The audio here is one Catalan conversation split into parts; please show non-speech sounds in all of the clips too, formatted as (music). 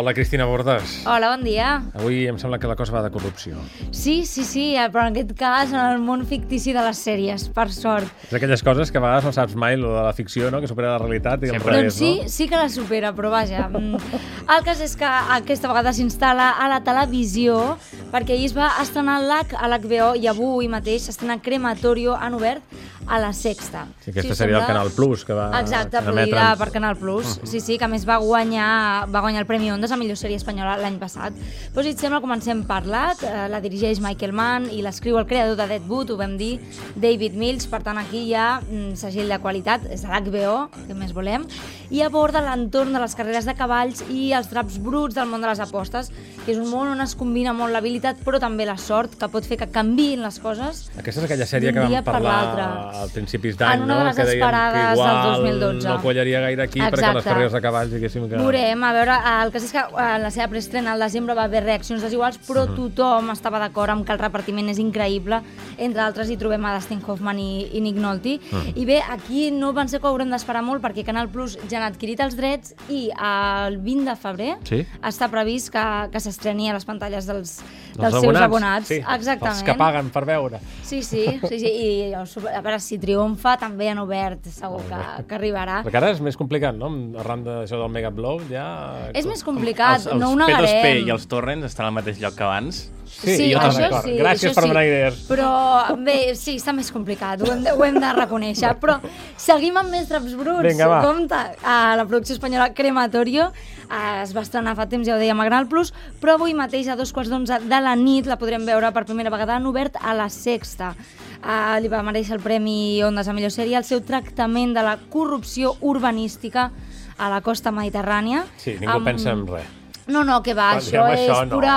Hola, Cristina Bordes. Hola, bon dia. Avui em sembla que la cosa va de corrupció. Sí, sí, sí, eh, però en aquest cas en el món fictici de les sèries, per sort. És aquelles coses que a vegades no saps mai, lo de la ficció, no? que supera la realitat i al Sempre. revés, doncs sí, no? sí que la supera, però vaja. mm, El cas és que aquesta vegada s'instal·la a la televisió perquè ahir es va estrenar a l'HBO i avui mateix s'estrena Crematorio en obert a la Sexta. Sí, aquesta us seria el sembla- Canal Plus, que va Exacte, produïda per Canal Plus. Sí, sí, que més va guanyar, va guanyar el Premi Ondas a millor sèrie espanyola l'any passat. Doncs si et sembla, comencem per l'AC. Eh, La dirigeix Michael Mann i l'escriu el creador de Deadwood, ho vam dir, David Mills. Per tant, aquí hi ha mm, segell de qualitat, és de l'HBO, que més volem, i aborda l'entorn de les carreres de cavalls i els draps bruts del món de les apostes, que és un món on es combina molt l'habilitat, però també la sort, que pot fer que canviïn les coses Aquesta és aquella sèrie que vam per parlar l'altre. a principis d'any, En una no? de les que dèiem esperades que del igual 2012. no quallaria gaire aquí perquè Exacte. les carreres de cavalls, diguéssim que... Veurem, a veure, el cas és que eh, en la seva preestrena al desembre va haver reaccions desiguals, però tothom estava d'acord amb que el repartiment és increïble. Entre altres hi trobem a Dustin Hoffman i, i Nick Nolte. I bé, aquí no penseu que haurem d'esperar molt perquè Canal Plus ja han adquirit els drets i el 20 de febrer Sí? està previst que, que s'estreni a les pantalles dels, Dels seus abonats. Sí, Exactament. els que paguen per veure. Sí, sí, sí, sí, i a veure si triomfa també han obert, segur que, que arribarà. Perquè ara és més complicat, no? Arran d'això del Mega Upload, ja... És més complicat, els, els no ho P2P negarem. i els torrents estan al mateix lloc que abans. Sí, sí, jo això sí. Gràcies això per sí. donar idees. Però bé, sí, està més complicat, ho hem de, ho hem de reconèixer. Però seguim amb més draps bruts. Vinga, va. Compte, a la producció espanyola Crematorio eh, es va estrenar fa temps, ja ho dèiem, a Canal Plus, però avui mateix a dos quarts d'onze de la nit la podrem veure per primera vegada en obert a la Sexta. Uh, li va mereixer el Premi Ondas a millor sèrie el seu tractament de la corrupció urbanística a la costa mediterrània. Sí, ningú amb- pensa en res. No, no, que va, Quan això diem és això, no. pura...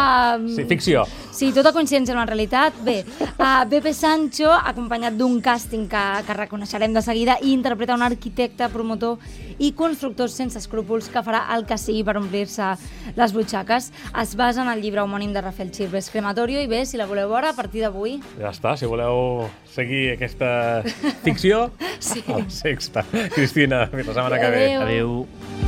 Sí, ficció. Sí, tota coincidència amb la realitat. Bé, uh, Pepe Sancho, acompanyat d'un càsting que, que reconeixerem de seguida, i interpreta un arquitecte, promotor i constructor sense escrúpols que farà el que sigui per omplir-se les butxaques. Es basa en el llibre homònim de Rafael Chirves, Crematorio, i bé, si la voleu veure, a partir d'avui... Ja està, si voleu seguir aquesta ficció, (laughs) Sí. a la sexta. Cristina, fins la setmana que ve. Adéu. Adéu.